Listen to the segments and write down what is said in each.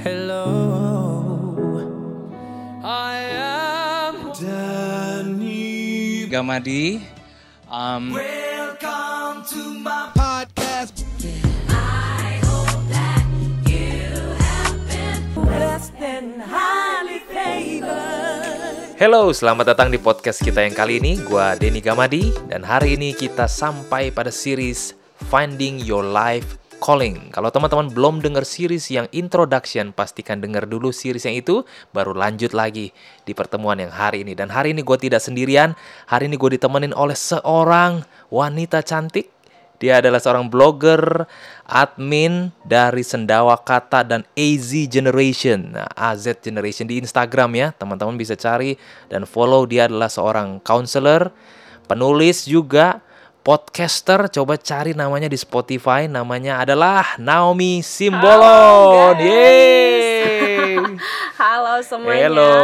Hello, I am Danny. Gamadi. Um, Welcome to my podcast. Hello, selamat datang di podcast kita yang kali ini. Gua Denny Gamadi dan hari ini kita sampai pada series Finding Your Life Calling. Kalau teman-teman belum dengar series yang introduction, pastikan dengar dulu series yang itu, baru lanjut lagi di pertemuan yang hari ini. Dan hari ini gue tidak sendirian, hari ini gue ditemenin oleh seorang wanita cantik. Dia adalah seorang blogger, admin dari Sendawa Kata dan AZ Generation. Nah, AZ Generation di Instagram ya. Teman-teman bisa cari dan follow dia adalah seorang counselor, penulis juga, podcaster. Coba cari namanya di Spotify. Namanya adalah Naomi Simbolon. Yeay. Halo semuanya. Hello.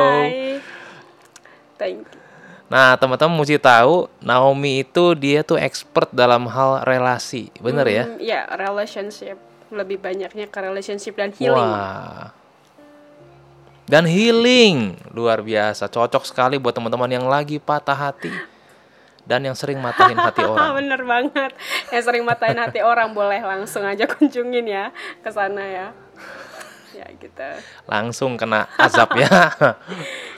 Thank you. Nah, teman-teman mesti tahu Naomi itu dia tuh expert dalam hal relasi. Bener ya? Hmm, ya, relationship. Lebih banyaknya ke relationship dan healing. Wah. Dan healing luar biasa, cocok sekali buat teman-teman yang lagi patah hati dan yang sering matahin hati orang. Bener banget. Yang sering matain hati orang boleh langsung aja kunjungin ya ke sana ya. Ya gitu. Langsung kena azab ya.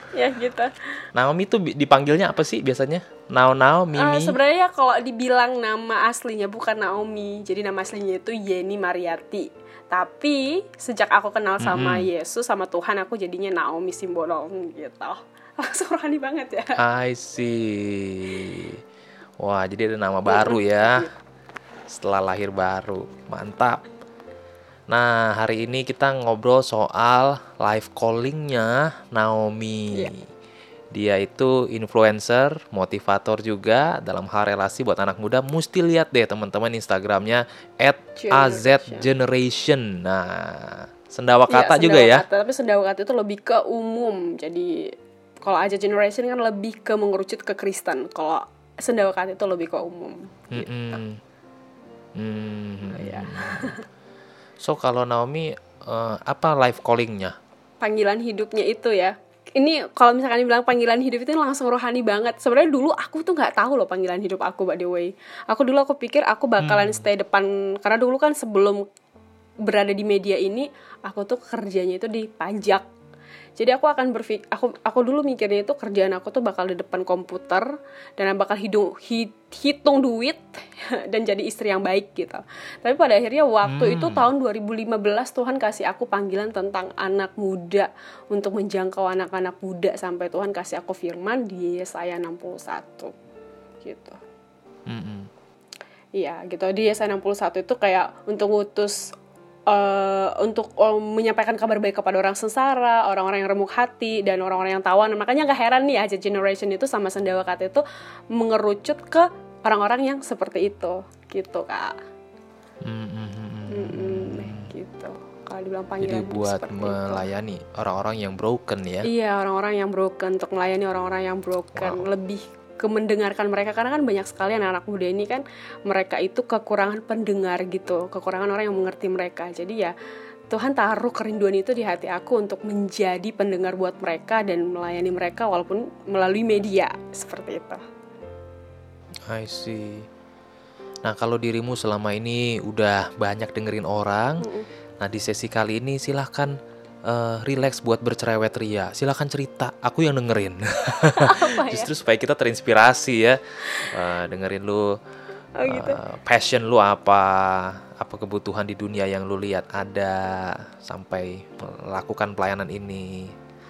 Ya gitu. Naomi itu dipanggilnya apa sih biasanya? Nao Nao, Eh, Mimi. sebenarnya kalau dibilang nama aslinya bukan Naomi, jadi nama aslinya itu Yeni Mariati. Tapi sejak aku kenal sama Yesus sama Tuhan aku jadinya Naomi Simbolon gitu. Langsung rohani banget ya. I see. Wah, jadi ada nama baru ya. Setelah lahir baru. Mantap. Nah, hari ini kita ngobrol soal live callingnya Naomi. Iya. Dia itu influencer, motivator juga dalam hal relasi buat anak muda. Mesti lihat deh teman-teman Instagramnya @azgeneration. Nah, sendawa kata juga sendawa ya. kata, tapi sendawa kata itu lebih ke umum. Jadi kalau aja generation kan lebih ke mengerucut ke Kristen. Kalau sendawa kata itu lebih ke umum. Mm-mm. Hmm. Iya. So kalau Naomi eh, apa live callingnya? Panggilan hidupnya itu ya. Ini kalau misalkan dibilang panggilan hidup itu langsung rohani banget. Sebenarnya dulu aku tuh nggak tahu loh panggilan hidup aku by the way. Aku dulu aku pikir aku bakalan stay depan karena dulu kan sebelum berada di media ini aku tuh kerjanya itu di pajak. Jadi aku akan berpikir aku aku dulu mikirnya itu kerjaan aku tuh bakal di depan komputer dan bakal hidung hi- hitung duit dan jadi istri yang baik gitu. Tapi pada akhirnya waktu itu tahun 2015 Tuhan kasih aku panggilan tentang anak muda untuk menjangkau anak-anak muda sampai Tuhan kasih aku firman di Yesaya 61 gitu. Mm-mm. Iya gitu di Yesaya 61 itu kayak untuk ngutus eh, untuk eh, menyampaikan kabar baik kepada orang sengsara, orang-orang yang remuk hati dan orang-orang yang tawan. Makanya gak heran nih aja generation itu sama sendawa kata itu mengerucut ke orang-orang yang seperti itu gitu kak. Mm-mm. Mm-mm, gitu. Kalau dibilang panggilan Jadi buat melayani orang-orang yang broken ya. Iya orang-orang yang broken untuk melayani orang-orang yang broken lebih ke mendengarkan mereka. Karena kan banyak sekali anak-anak muda ini kan mereka itu kekurangan pendengar gitu. Kekurangan orang yang mengerti mereka. Jadi ya Tuhan taruh kerinduan itu di hati aku untuk menjadi pendengar buat mereka dan melayani mereka walaupun melalui media. Seperti itu. I see. Nah, kalau dirimu selama ini udah banyak dengerin orang, nah di sesi kali ini silahkan eh, relax buat bercerewet ria. Silahkan cerita, aku yang dengerin. Apa ya? Justru supaya kita terinspirasi ya. Eh, dengerin lu Oh gitu. eh, passion lu apa, apa kebutuhan di dunia yang lu lihat ada sampai melakukan pelayanan ini.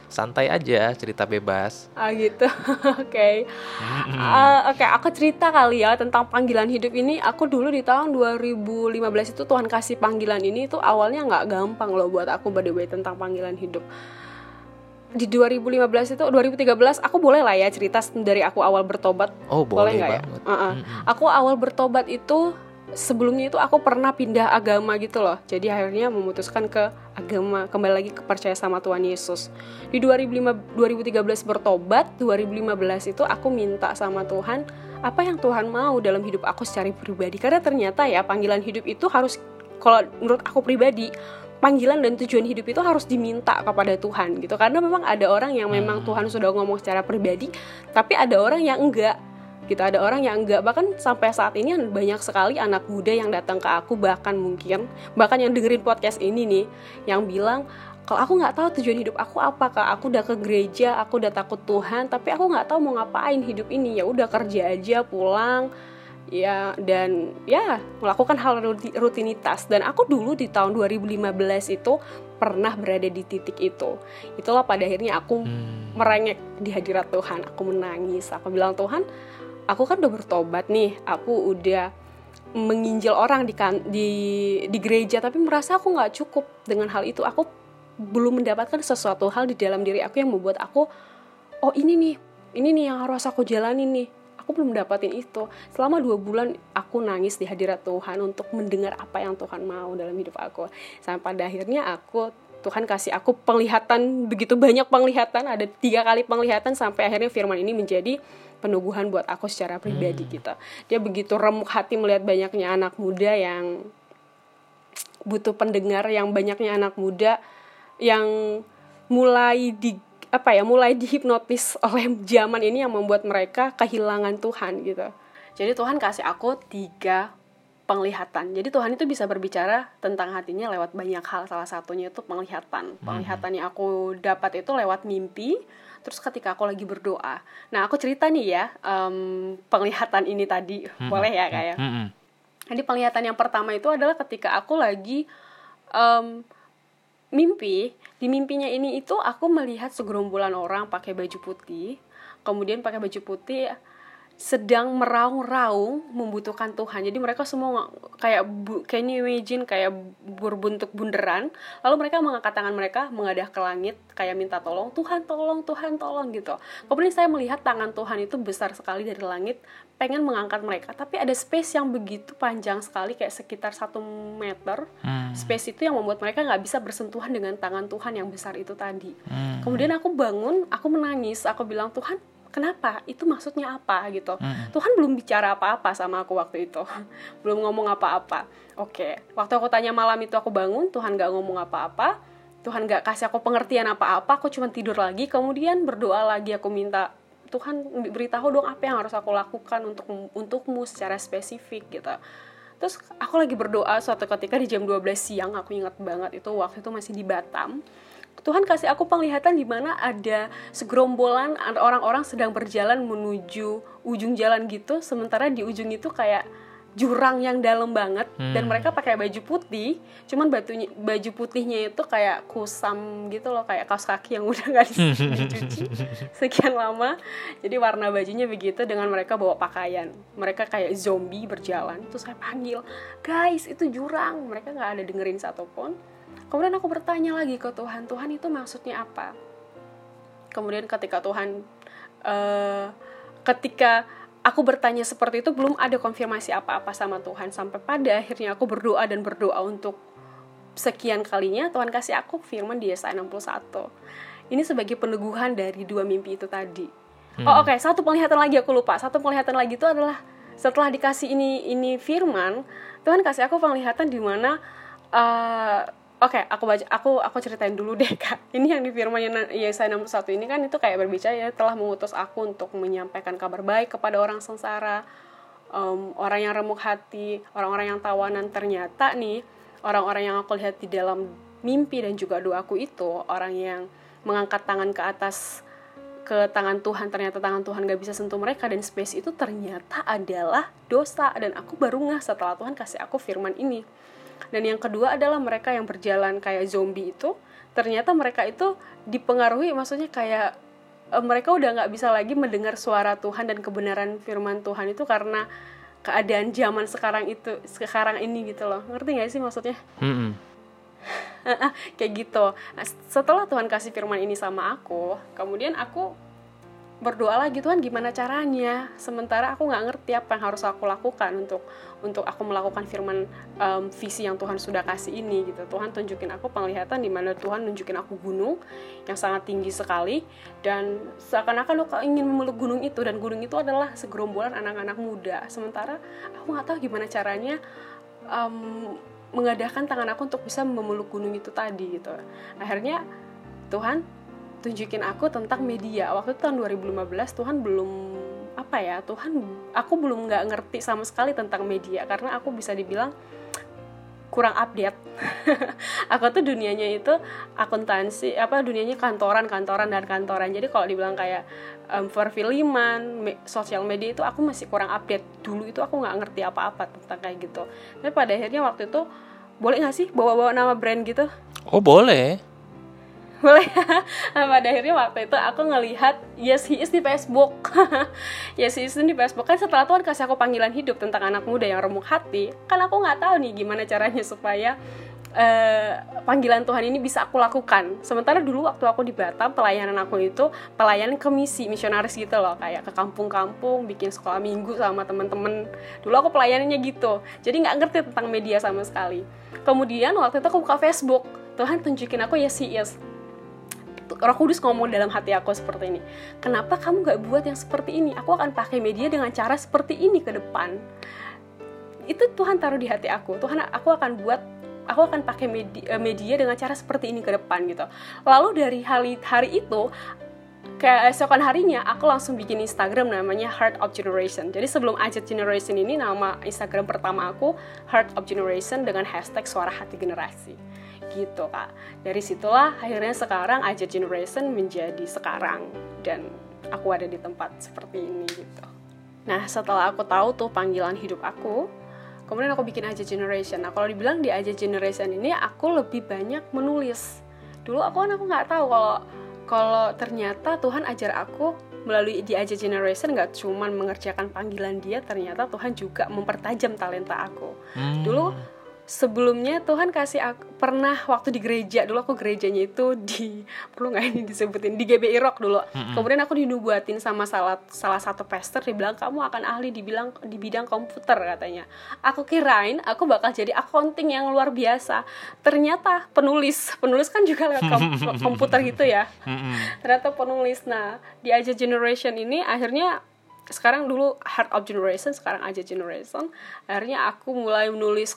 Santai aja, cerita bebas. Ah gitu, oke. Ah, Oke, aku cerita kali ya tentang panggilan hidup ini. Aku dulu di tahun 2015 itu Tuhan kasih panggilan ini itu awalnya nggak gampang loh buat aku by the way tentang panggilan hidup. Di 2015 itu 2013 aku boleh lah ya cerita dari aku awal bertobat. Oh, boleh, nggak ya? Uh-uh. Aku awal bertobat itu sebelumnya itu aku pernah pindah agama gitu loh. Jadi akhirnya memutuskan ke agama kembali lagi ke percaya sama Tuhan Yesus. Di 2005, 2013 bertobat, 2015 itu aku minta sama Tuhan apa yang Tuhan mau dalam hidup aku secara pribadi. Karena ternyata ya panggilan hidup itu harus kalau menurut aku pribadi panggilan dan tujuan hidup itu harus diminta kepada Tuhan gitu karena memang ada orang yang memang Tuhan sudah ngomong secara pribadi tapi ada orang yang enggak gitu ada orang yang enggak bahkan sampai saat ini banyak sekali anak muda yang datang ke aku bahkan mungkin bahkan yang dengerin podcast ini nih yang bilang kalau aku nggak tahu tujuan hidup aku apa kak. Aku udah ke gereja aku udah takut Tuhan tapi aku nggak tahu mau ngapain hidup ini. Ya udah kerja aja pulang. Ya dan ya melakukan hal rutinitas. Dan aku dulu di tahun 2015 itu pernah berada di titik itu. Itulah pada akhirnya aku hmm. merengek di hadirat Tuhan. Aku menangis. Aku bilang Tuhan aku kan udah bertobat nih aku udah menginjil orang di kan, di di gereja tapi merasa aku nggak cukup dengan hal itu. Aku belum mendapatkan sesuatu hal di dalam diri aku yang membuat aku oh ini nih ini nih yang harus aku jalani nih. Aku belum dapatin itu. Selama dua bulan aku nangis di hadirat Tuhan untuk mendengar apa yang Tuhan mau dalam hidup aku. Sampai pada akhirnya aku Tuhan kasih aku penglihatan begitu banyak penglihatan ada tiga kali penglihatan sampai akhirnya firman ini menjadi penubuhan buat aku secara pribadi hmm. gitu dia begitu remuk hati melihat banyaknya anak muda yang butuh pendengar yang banyaknya anak muda yang mulai di apa ya mulai dihipnotis oleh zaman ini yang membuat mereka kehilangan Tuhan gitu. Jadi Tuhan kasih aku tiga penglihatan. Jadi Tuhan itu bisa berbicara tentang hatinya lewat banyak hal. Salah satunya itu penglihatan. Hmm. Penglihatan yang aku dapat itu lewat mimpi. Terus ketika aku lagi berdoa. Nah aku cerita nih ya um, penglihatan ini tadi hmm. boleh ya kayak. Ya? Hmm. Jadi penglihatan yang pertama itu adalah ketika aku lagi um, mimpi di mimpinya ini itu aku melihat segerombolan orang pakai baju putih kemudian pakai baju putih sedang meraung-raung membutuhkan Tuhan. Jadi mereka semua kayak bu, can you imagine kayak berbentuk bunderan. Lalu mereka mengangkat tangan mereka mengadah ke langit kayak minta tolong, Tuhan tolong, Tuhan tolong gitu. Kemudian saya melihat tangan Tuhan itu besar sekali dari langit pengen mengangkat mereka tapi ada space yang begitu panjang sekali kayak sekitar satu meter hmm. space itu yang membuat mereka nggak bisa bersentuhan dengan tangan Tuhan yang besar itu tadi hmm. kemudian aku bangun aku menangis aku bilang Tuhan kenapa? Itu maksudnya apa? Gitu. Hmm. Tuhan belum bicara apa-apa sama aku waktu itu. Belum ngomong apa-apa. Oke. Waktu aku tanya malam itu aku bangun Tuhan nggak ngomong apa-apa. Tuhan nggak kasih aku pengertian apa-apa. Aku cuma tidur lagi. Kemudian berdoa lagi aku minta Tuhan beritahu dong apa yang harus aku lakukan untuk untukmu secara spesifik gitu. Terus aku lagi berdoa suatu ketika di jam 12 siang aku ingat banget itu waktu itu masih di Batam Tuhan kasih aku penglihatan di mana ada segerombolan orang-orang sedang berjalan menuju ujung jalan gitu. Sementara di ujung itu kayak jurang yang dalam banget. Hmm. dan mereka pakai baju putih cuman batunya baju putihnya itu kayak kusam gitu loh kayak kaos kaki yang udah nggak dicuci sekian lama. Jadi warna bajunya begitu dengan mereka bawa pakaian. Mereka kayak zombie berjalan. Terus saya panggil guys itu jurang. Mereka nggak ada dengerin satupun kemudian aku bertanya lagi ke Tuhan Tuhan itu maksudnya apa kemudian ketika Tuhan uh, ketika aku bertanya seperti itu belum ada konfirmasi apa-apa sama Tuhan sampai pada akhirnya aku berdoa dan berdoa untuk sekian kalinya Tuhan kasih aku firman di Yesaya 61 ini sebagai peneguhan dari dua mimpi itu tadi hmm. oh oke okay. satu penglihatan lagi aku lupa satu penglihatan lagi itu adalah setelah dikasih ini ini firman Tuhan kasih aku penglihatan di mana uh, Oke, okay, aku baca, aku aku ceritain dulu deh kak. Ini yang di firmannya Yesaya 61 ini kan itu kayak berbicara ya telah mengutus aku untuk menyampaikan kabar baik kepada orang sengsara, um, orang yang remuk hati, orang-orang yang tawanan. Ternyata nih orang-orang yang aku lihat di dalam mimpi dan juga doaku itu orang yang mengangkat tangan ke atas ke tangan Tuhan ternyata tangan Tuhan gak bisa sentuh mereka dan space itu ternyata adalah dosa dan aku baru ngeh setelah Tuhan kasih aku firman ini dan yang kedua adalah mereka yang berjalan kayak zombie itu ternyata mereka itu dipengaruhi maksudnya kayak e, mereka udah nggak bisa lagi mendengar suara Tuhan dan kebenaran firman Tuhan itu karena keadaan zaman sekarang itu sekarang ini gitu loh. Ngerti nggak sih maksudnya? Mm -hmm. kayak gitu. Nah, setelah Tuhan kasih firman ini sama aku kemudian aku berdoa lagi Tuhan gimana caranya? Sementara aku nggak ngerti apa yang harus aku lakukan untuk untuk aku melakukan firman um, visi yang Tuhan sudah kasih ini gitu. Tuhan tunjukin aku penglihatan di mana Tuhan nunjukin aku gunung yang sangat tinggi sekali dan seakan-akan aku ingin memeluk gunung itu dan gunung itu adalah segerombolan anak-anak muda. Sementara aku nggak tahu gimana caranya um, mengadahkan tangan aku untuk bisa memeluk gunung itu tadi gitu. Akhirnya Tuhan tunjukin aku tentang media waktu itu tahun 2015 Tuhan belum apa ya Tuhan aku belum nggak ngerti sama sekali tentang media karena aku bisa dibilang kurang update. aku tuh dunianya itu akuntansi, apa dunianya kantoran, kantoran dan kantoran. Jadi kalau dibilang kayak um, perfilman, me, sosial media itu aku masih kurang update. Dulu itu aku nggak ngerti apa-apa tentang kayak gitu. Tapi pada akhirnya waktu itu boleh nggak sih bawa-bawa nama brand gitu? Oh boleh. Boleh nah, pada akhirnya waktu itu aku ngelihat yes he is di Facebook. Yes he is di Facebook. Kan setelah Tuhan kasih aku panggilan hidup tentang anak muda yang remuk hati. Kan aku nggak tahu nih gimana caranya supaya uh, panggilan Tuhan ini bisa aku lakukan. Sementara dulu waktu aku di Batam pelayanan aku itu pelayanan ke misi misionaris gitu loh. Kayak ke kampung-kampung bikin sekolah minggu sama temen-temen. Dulu aku pelayanannya gitu. Jadi nggak ngerti tentang media sama sekali. Kemudian waktu itu aku buka Facebook. Tuhan tunjukin aku yes he is Roh Kudus ngomong dalam hati aku seperti ini. Kenapa kamu gak buat yang seperti ini? Aku akan pakai media dengan cara seperti ini ke depan. Itu Tuhan taruh di hati aku. Tuhan, aku akan buat aku akan pakai media, media dengan cara seperti ini ke depan gitu. Lalu dari hari hari itu kayak esokan harinya aku langsung bikin Instagram namanya Heart of Generation. Jadi sebelum Ajat Generation ini nama Instagram pertama aku Heart of Generation dengan hashtag suara hati generasi gitu kak. Dari situlah akhirnya sekarang aja generation menjadi sekarang dan aku ada di tempat seperti ini gitu. Nah setelah aku tahu tuh panggilan hidup aku kemudian aku bikin aja generation. Nah kalau dibilang di aja generation ini aku lebih banyak menulis. Dulu aku kan aku nggak tahu kalau kalau ternyata Tuhan ajar aku melalui di aja generation nggak cuman mengerjakan panggilan dia ternyata Tuhan juga mempertajam talenta aku. Hmm. dulu sebelumnya Tuhan kasih aku pernah waktu di gereja dulu aku gerejanya itu di perlu nggak ini disebutin di GBI Rock dulu. Mm-hmm. kemudian aku dinubuatin sama salah salah satu pastor dia bilang kamu akan ahli dibilang di bidang komputer katanya. Aku kirain aku bakal jadi accounting yang luar biasa. Ternyata penulis penulis kan juga lewat kom- komputer gitu ya. Mm-hmm. ternyata penulis. Nah di aja generation ini akhirnya sekarang dulu Heart of Generation sekarang aja Generation akhirnya aku mulai menulis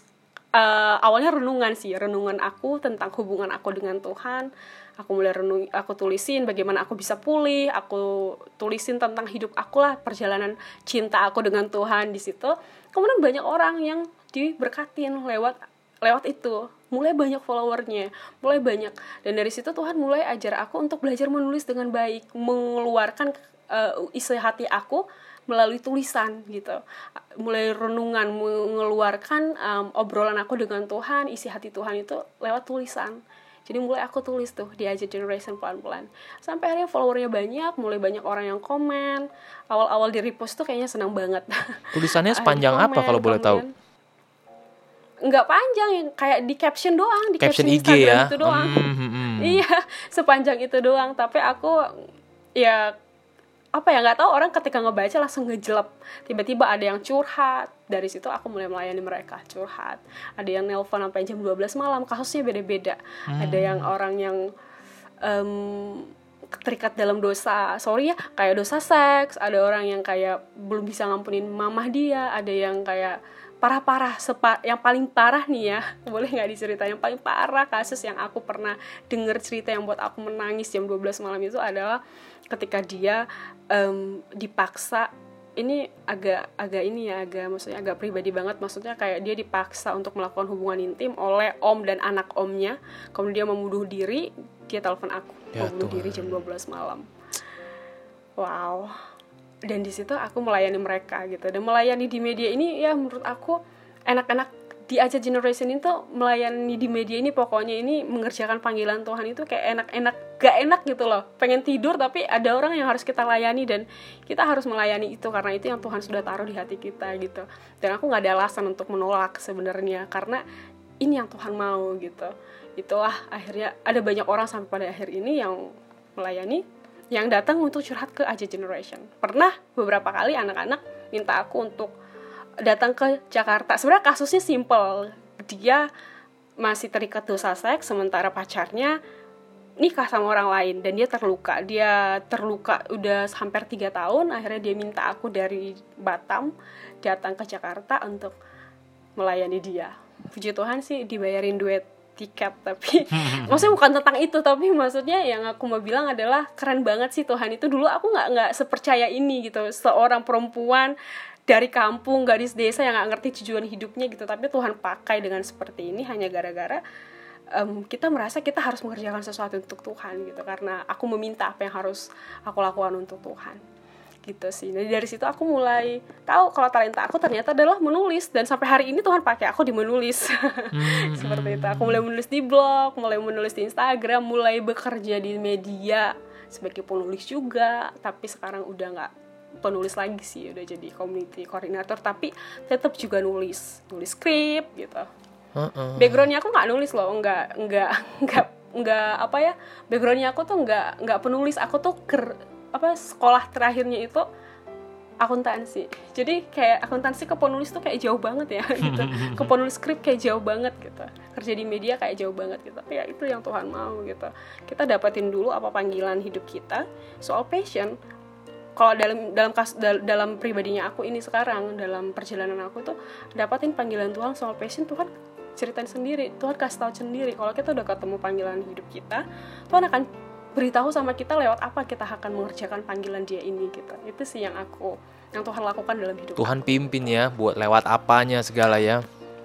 uh, awalnya renungan sih renungan aku tentang hubungan aku dengan Tuhan. Aku mulai renung aku tulisin bagaimana aku bisa pulih aku tulisin tentang hidup aku lah perjalanan cinta aku dengan Tuhan di situ. Kemudian banyak orang yang diberkatin lewat lewat itu. Mulai banyak followernya mulai banyak. Dan dari situ Tuhan mulai ajar aku untuk belajar menulis dengan baik mengeluarkan uh, isi hati aku melalui tulisan gitu. Mulai renungan mengeluarkan um, obrolan aku dengan Tuhan isi hati Tuhan itu lewat tulisan. Jadi mulai aku tulis tuh di aja generation pelan-pelan. Sampai akhirnya followernya banyak mulai banyak orang yang komen. Awal-awal di repost tuh kayaknya senang banget. Tulisannya sepanjang komen, apa kalau boleh tahu? nggak panjang yang kayak di caption doang di caption, caption IG Instagram ya? itu doang. Mm -hmm. iya sepanjang itu doang. Tapi aku ya apa ya nggak tahu orang ketika ngebaca langsung ngejelep tiba-tiba ada yang curhat dari situ aku mulai melayani mereka curhat. Ada yang nelpon sampai jam 12 malam kasusnya beda-beda. Hmm. ada yang orang yang um, terikat dalam dosa sorry ya kayak dosa seks ada orang yang kayak belum bisa ngampunin mamah dia ada yang kayak parah-parah sepa yang paling parah nih ya boleh nggak diceritain? Yang paling parah kasus yang aku pernah denger cerita yang buat aku menangis jam 12 malam itu adalah ketika dia um, dipaksa ini agak agak ini ya agak maksudnya agak pribadi banget. Maksudnya kayak dia dipaksa untuk melakukan hubungan intim oleh om dan anak omnya. Kemudian dia membunuh diri dia telepon aku ya, membunuh diri jam 12 malam. Wow dan di situ aku melayani mereka gitu. Dan melayani di media ini ya menurut aku enak-enak di aja generation itu melayani di media ini pokoknya ini mengerjakan panggilan Tuhan itu kayak enak-enak gak enak gitu loh. Pengen tidur tapi ada orang yang harus kita layani dan kita harus melayani itu karena itu yang Tuhan sudah taruh di hati kita gitu. Dan aku nggak ada alasan untuk menolak sebenarnya karena ini yang Tuhan mau gitu. Itulah akhirnya ada banyak orang sampai pada akhir ini yang melayani yang datang untuk curhat ke aja generation. Pernah beberapa kali anak-anak minta aku untuk datang ke Jakarta. Sebenarnya kasusnya simple. Dia masih terikat dosa seks sementara pacarnya nikah sama orang lain dan dia terluka. Dia terluka udah hampir tiga tahun akhirnya dia minta aku dari Batam datang ke Jakarta untuk melayani dia. Puji Tuhan sih dibayarin duit tiket tapi maksudnya bukan tentang itu tapi maksudnya yang aku mau bilang adalah keren banget sih Tuhan itu. Dulu aku nggak nggak sepercaya ini gitu seorang perempuan dari kampung gadis desa yang nggak ngerti tujuan hidupnya gitu. Tapi Tuhan pakai dengan seperti ini hanya gara-gara em, kita merasa kita harus mengerjakan sesuatu untuk Tuhan gitu. Karena aku meminta apa yang harus aku lakukan untuk Tuhan gitu sih. Jadi dari situ aku mulai tahu kalau talenta aku ternyata adalah menulis dan sampai hari ini Tuhan pakai aku di menulis. Seperti itu. Aku mulai menulis di blog, mulai menulis di Instagram, mulai bekerja di media sebagai penulis juga, tapi sekarang udah nggak penulis lagi sih, udah jadi community coordinator tapi tetap juga nulis, nulis skrip gitu. Heeh. Backgroundnya aku nggak nulis loh, nggak nggak nggak nggak apa ya backgroundnya aku tuh nggak nggak penulis aku tuh ker, apa sekolah terakhirnya itu akuntansi. Jadi kayak akuntansi ke penulis tuh kayak jauh banget ya gitu. Ke penulis skrip kayak jauh banget gitu. Kerja di media kayak jauh banget gitu. Ya itu yang Tuhan mau gitu. Kita dapetin dulu apa panggilan hidup kita soal passion. Kalau dalam dalam kas, dal- dalam pribadinya aku ini sekarang dalam perjalanan aku tuh dapatin panggilan Tuhan soal passion Tuhan ceritain sendiri. Tuhan kasih tahu sendiri. Kalau kita udah ketemu panggilan hidup kita Tuhan akan beritahu sama kita lewat apa kita akan mengerjakan panggilan dia ini gitu itu sih yang aku yang Tuhan lakukan dalam hidup Tuhan aku. pimpin ya buat lewat apanya segala ya.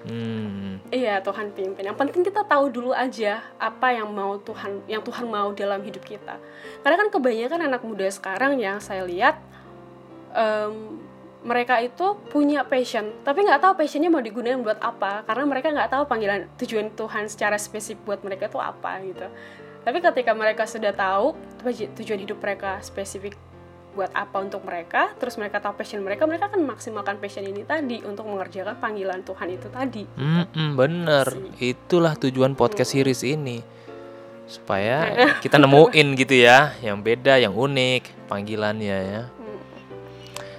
Hmm. iya Tuhan pimpin yang penting kita tahu dulu aja apa yang mau Tuhan yang Tuhan mau dalam hidup kita karena kan kebanyakan anak muda sekarang yang saya lihat em, mereka itu punya passion tapi nggak tahu passionnya mau digunakan buat apa karena mereka nggak tahu panggilan tujuan Tuhan secara spesifik buat mereka itu apa gitu tapi ketika mereka sudah tahu tuj- tujuan hidup mereka spesifik buat apa untuk mereka terus mereka tahu passion mereka mereka akan memaksimalkan passion ini tadi untuk mengerjakan panggilan Tuhan itu tadi. Mm-mm, bener, Sih. itulah tujuan podcast series ini. Supaya kita nemuin gitu ya, yang beda, yang unik panggilannya ya.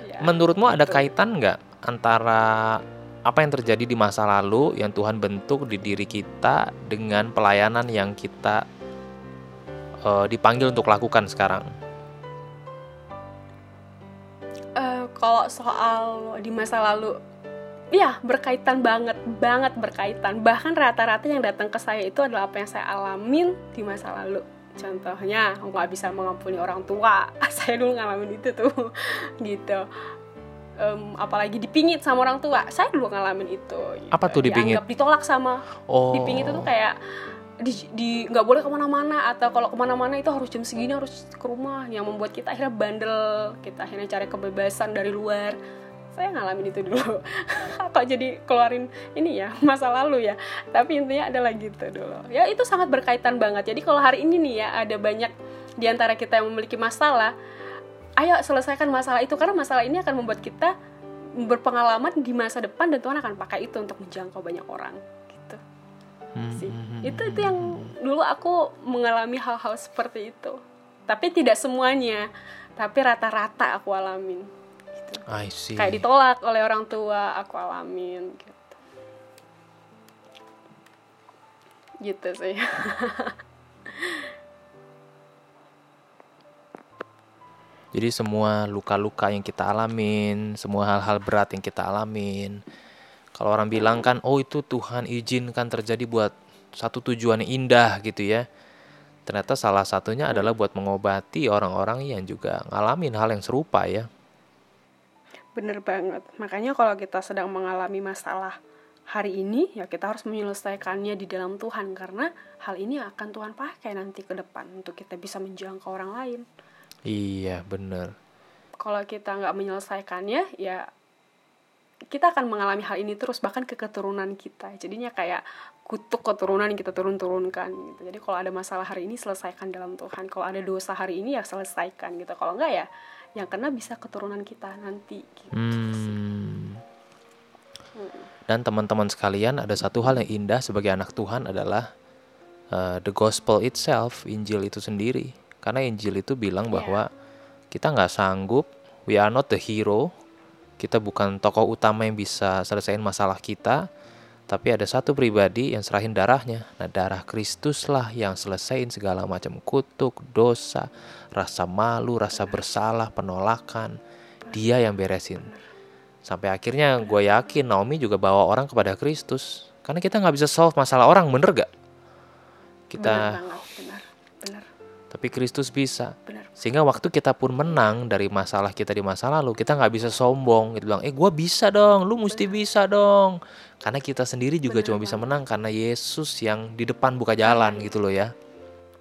Ya, Menurutmu ada kaitan nggak antara apa yang terjadi di masa lalu yang Tuhan bentuk di diri kita dengan pelayanan yang kita eh, dipanggil untuk lakukan sekarang? Eh, kalau soal di masa lalu ya berkaitan banget banget berkaitan bahkan rata-rata yang datang ke saya itu adalah apa yang saya alamin di masa lalu contohnya aku nggak bisa mengampuni orang tua saya dulu ngalamin itu tuh gitu Em, apalagi dipingit sama orang tua saya dulu ngalamin itu gitu. Apa tuh dipingit? Dianggap ditolak sama Oh, dipingit itu tuh kayak di di nggak boleh ke mana-mana atau kalau ke mana-mana itu harus jam segini harus ke rumah. Yang membuat kita akhirnya bandel kita akhirnya cari kebebasan dari luar. Saya ngalamin itu dulu. Kok jadi keluarin ini ya masa lalu ya. Tapi intinya adalah gitu dulu. Ya itu sangat berkaitan banget. Jadi kalau hari ini nih ya ada banyak di antara kita yang memiliki masalah ayo selesaikan masalah itu. Karena masalah ini akan membuat kita berpengalaman di masa depan dan Tuhan akan pakai itu untuk menjangkau banyak orang sih hmm, itu itu yang dulu aku mengalami hal-hal seperti itu tapi tidak semuanya tapi rata-rata aku alamin gitu. I see. kayak ditolak oleh orang tua aku alamin gitu gitu sih Jadi semua luka-luka yang kita alamin, semua hal-hal berat yang kita alamin. Kalau orang bilang kan, oh itu Tuhan izinkan terjadi buat satu tujuan yang indah gitu ya. Ternyata salah satunya adalah buat mengobati orang-orang yang juga ngalamin hal yang serupa ya. bener banget makanya kalau kita sedang mengalami masalah hari ini ya kita harus menyelesaikannya di dalam Tuhan karena hal ini akan Tuhan pakai nanti ke depan untuk kita bisa menjangkau orang lain Iya bener. kalau kita nggak menyelesaikannya ya kita akan mengalami hal ini terus bahkan ke keturunan kita jadinya kayak kutuk keturunan yang kita turun-turunkan gitu jadi kalau ada masalah hari ini selesaikan dalam Tuhan kalau ada dosa hari ini ya selesaikan gitu kalau enggak ya yang kena bisa keturunan kita nanti gitu. Hmm. Dan teman-teman sekalian, ada satu hal yang indah sebagai anak Tuhan adalah uh, the gospel itself, Injil itu sendiri. Karena Injil itu bilang Iya. bahwa kita nggak sanggup, we are not the hero, kita bukan tokoh utama yang bisa selesaiin masalah kita, tapi ada satu pribadi yang serahin darahnya. Nah, darah Kristus lah yang selesaiin segala macam kutuk, dosa, rasa malu, rasa bersalah, penolakan. Dia yang beresin. Sampai akhirnya gue yakin Naomi juga bawa orang kepada Kristus Karena kita nggak bisa solve masalah orang, bener gak? Kita, tapi Kristus bisa. benar Sehingga waktu kita pun menang dari masalah kita di masa lalu, kita nggak bisa sombong. Gitu bilang, eh gue bisa dong, lu mesti bisa dong. Karena kita sendiri juga cuma bisa menang karena Yesus yang di depan buka jalan gitu loh ya.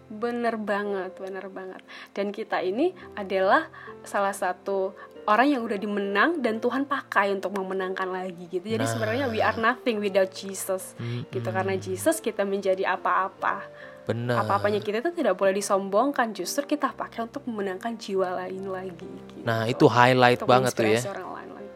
Bener banget, bener banget. Dan kita ini adalah salah satu orang yang udah dimenang dan Tuhan pakai untuk memenangkan lagi gitu. Jadi Nah. sebenarnya we are nothing without Jesus. Gitu karena Jesus kita menjadi apa-apa. Bener. Apa-apanya kita itu tidak boleh disombongkan, justru kita pakai untuk memenangkan jiwa lain lagi. gitu. Nah itu highlight Untuk banget tuh ya. orang lain lagi.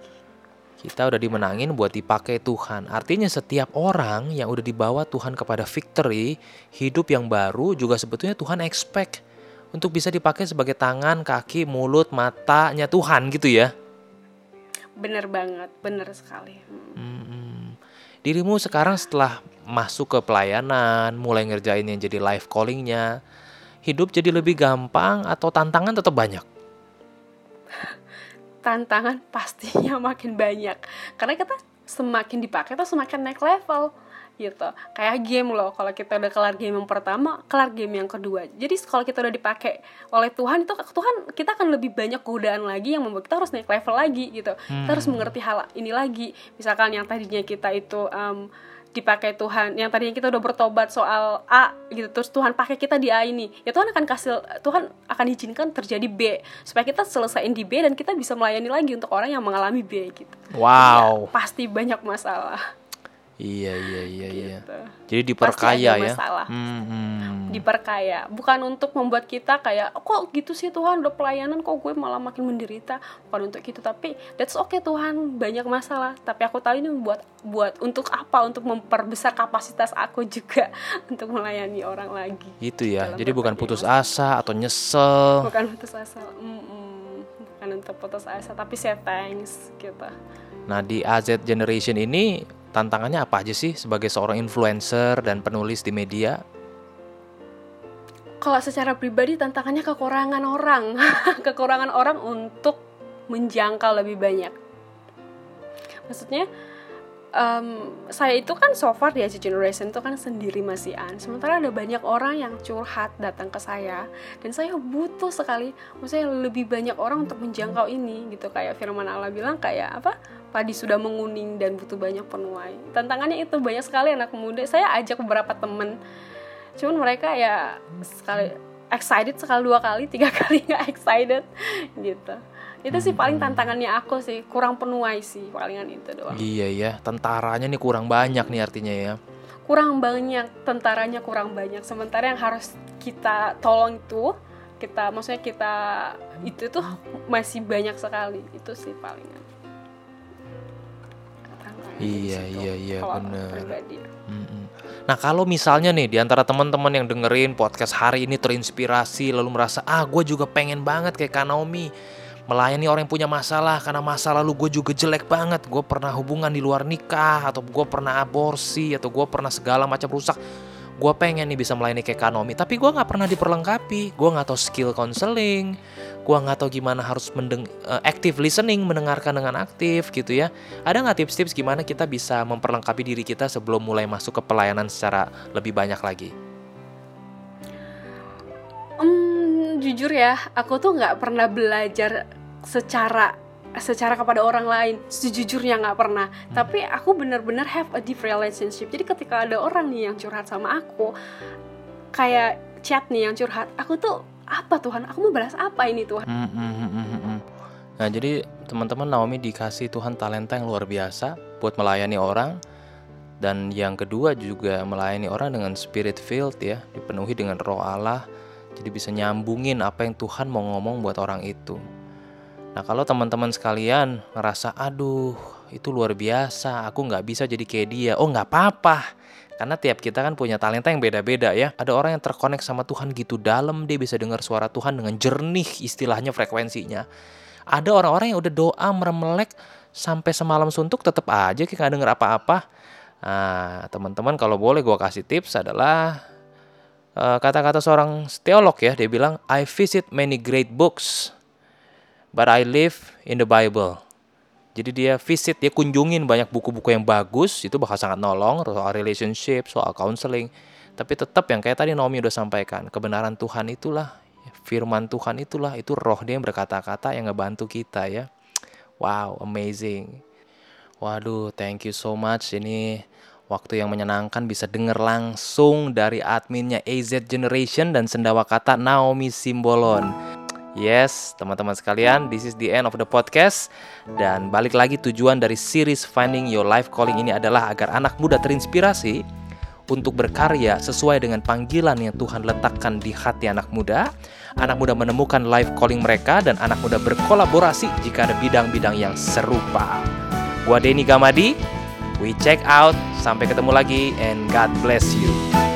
Kita udah dimenangin buat dipakai Tuhan. Artinya setiap orang yang udah dibawa Tuhan kepada victory, hidup yang baru juga sebetulnya Tuhan expect untuk bisa dipakai sebagai tangan, kaki, mulut, matanya Tuhan gitu ya. Bener banget, bener sekali. Hmm. Hmm. Dirimu sekarang setelah masuk ke pelayanan, mulai ngerjain yang jadi life callingnya, hidup jadi lebih gampang atau tantangan tetap banyak? tantangan pastinya makin banyak. Karena kita semakin dipakai tuh semakin naik level gitu. Kayak game loh kalau kita udah kelar game yang pertama kelar game yang kedua. Jadi kalau kita udah dipakai oleh Tuhan itu Tuhan kita akan lebih banyak godaan lagi yang membuat kita harus naik level lagi gitu. Kita harus mengerti hal ini lagi. Misalkan yang tadinya kita itu em, dipakai Tuhan. Yang tadinya kita udah bertobat soal A gitu terus Tuhan pakai kita di A ini ya Tuhan akan kasih Tuhan akan izinkan terjadi B supaya kita selesaiin di B dan kita bisa melayani lagi untuk orang yang mengalami B gitu. Wow. Ya, pasti banyak masalah Iya iya iya iya. gitu. Jadi diperkaya ya. Hmm, hmm. diperkaya bukan untuk membuat kita kayak "Oh, kok gitu sih Tuhan udah pelayanan kok gue malah makin menderita bukan untuk itu tapi that's okay Tuhan banyak masalah tapi aku tahu ini buat buat untuk apa untuk memperbesar kapasitas aku juga untuk melayani orang lagi Itu ya. Dalam Jadi bukan putus asa atau nyesel. bukan putus asa Mm-mm. bukan untuk putus asa tapi say thanks gitu Nah, di AZ Generation ini tantangannya apa aja sih sebagai seorang influencer dan penulis di media? kalau secara pribadi tantangannya kekurangan orang kekurangan orang untuk menjangkau lebih banyak maksudnya em, saya itu kan so far di Asia Generation itu kan sendiri masih an sementara ada banyak orang yang curhat datang ke saya. Dan saya butuh sekali maksudnya lebih banyak orang untuk menjangkau ini gitu. Kayak firman Allah bilang kayak apa padi sudah menguning dan butuh banyak penuai. Tantangannya itu banyak sekali anak muda. Saya ajak beberapa temen. Cuman mereka ya sekali excited sekali dua kali tiga kali nggak excited gitu itu sih paling tantangannya aku sih kurang penuai sih palingan itu doang Iya ya, tentaranya nih kurang banyak nih artinya ya. kurang banyak tentaranya kurang banyak sementara yang harus kita tolong itu kita maksudnya kita itu tuh masih banyak sekali itu sih palingan Iya, situ, iya, iya, pribadi. Mm-mm. Nah kalau misalnya nih di antara teman-teman yang dengerin podcast hari ini terinspirasi lalu merasa ah gue juga pengen banget kayak Kak Naomi melayani orang yang punya masalah karena masa lalu gue juga jelek banget. Gue pernah hubungan di luar nikah atau gue pernah aborsi atau gue pernah segala macam rusak. Gue pengen nih bisa melayani Kak Naomi tapi gue nggak pernah diperlengkapi. Gue nggak tahu skill counseling gue nggak tahu gimana harus mendeng eh, active listening mendengarkan dengan aktif gitu ya. Ada nggak tips-tips gimana kita bisa memperlengkapi diri kita sebelum mulai masuk ke pelayanan secara lebih banyak lagi? Hmm, jujur ya, aku tuh nggak pernah belajar secara secara kepada orang lain. Sejujurnya nggak pernah. Tapi aku benar-benar have a deep relationship. Jadi ketika ada orang nih yang curhat sama aku, kayak chat nih yang curhat, aku tuh apa Tuhan? Aku mau balas apa ini Tuhan? Nah jadi teman-teman Naomi dikasih Tuhan talenta yang luar biasa buat melayani orang dan yang kedua juga melayani orang dengan spirit filled ya dipenuhi dengan roh Allah jadi bisa nyambungin apa yang Tuhan mau ngomong buat orang itu. Nah kalau teman-teman sekalian ngerasa aduh itu luar biasa aku nggak bisa jadi kayak dia. Oh nggak apa-apa karena tiap kita kan punya talenta yang beda-beda ya. Ada orang yang terkonek sama Tuhan gitu dalam dia bisa dengar suara Tuhan dengan jernih istilahnya frekuensinya. Ada orang-orang yang udah doa meremelek sampai semalam suntuk tetap aja kayak nggak denger apa-apa. Nah teman-teman kalau boleh gue kasih tips adalah eh, kata-kata seorang teolog ya dia bilang I visit many great books but I live in the Bible Jadi dia visit, dia kunjungin banyak buku-buku yang bagus, itu bakal sangat nolong soal relationship, soal counseling. Tapi tetap yang kayak tadi Naomi udah sampaikan, kebenaran Tuhan itulah, firman Tuhan itulah, itu roh dia yang berkata-kata yang ngebantu kita ya. Wow, amazing. Waduh, thank you so much. Ini waktu yang menyenangkan bisa denger langsung dari adminnya AZ Generation dan sendawa kata Naomi Simbolon. Yes, teman-teman sekalian, this is the end of the podcast. Dan balik lagi tujuan dari series Finding Your Life Calling ini adalah agar anak muda terinspirasi untuk berkarya sesuai dengan panggilan yang Tuhan letakkan di hati anak muda. Anak muda menemukan life calling mereka dan anak muda berkolaborasi jika ada bidang-bidang yang serupa. Gua Denny Gamadi, we check out. Sampai ketemu lagi and God bless you.